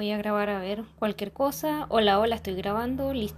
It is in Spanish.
Voy a grabar a ver cualquier cosa. Hola, hola, estoy grabando. Listo.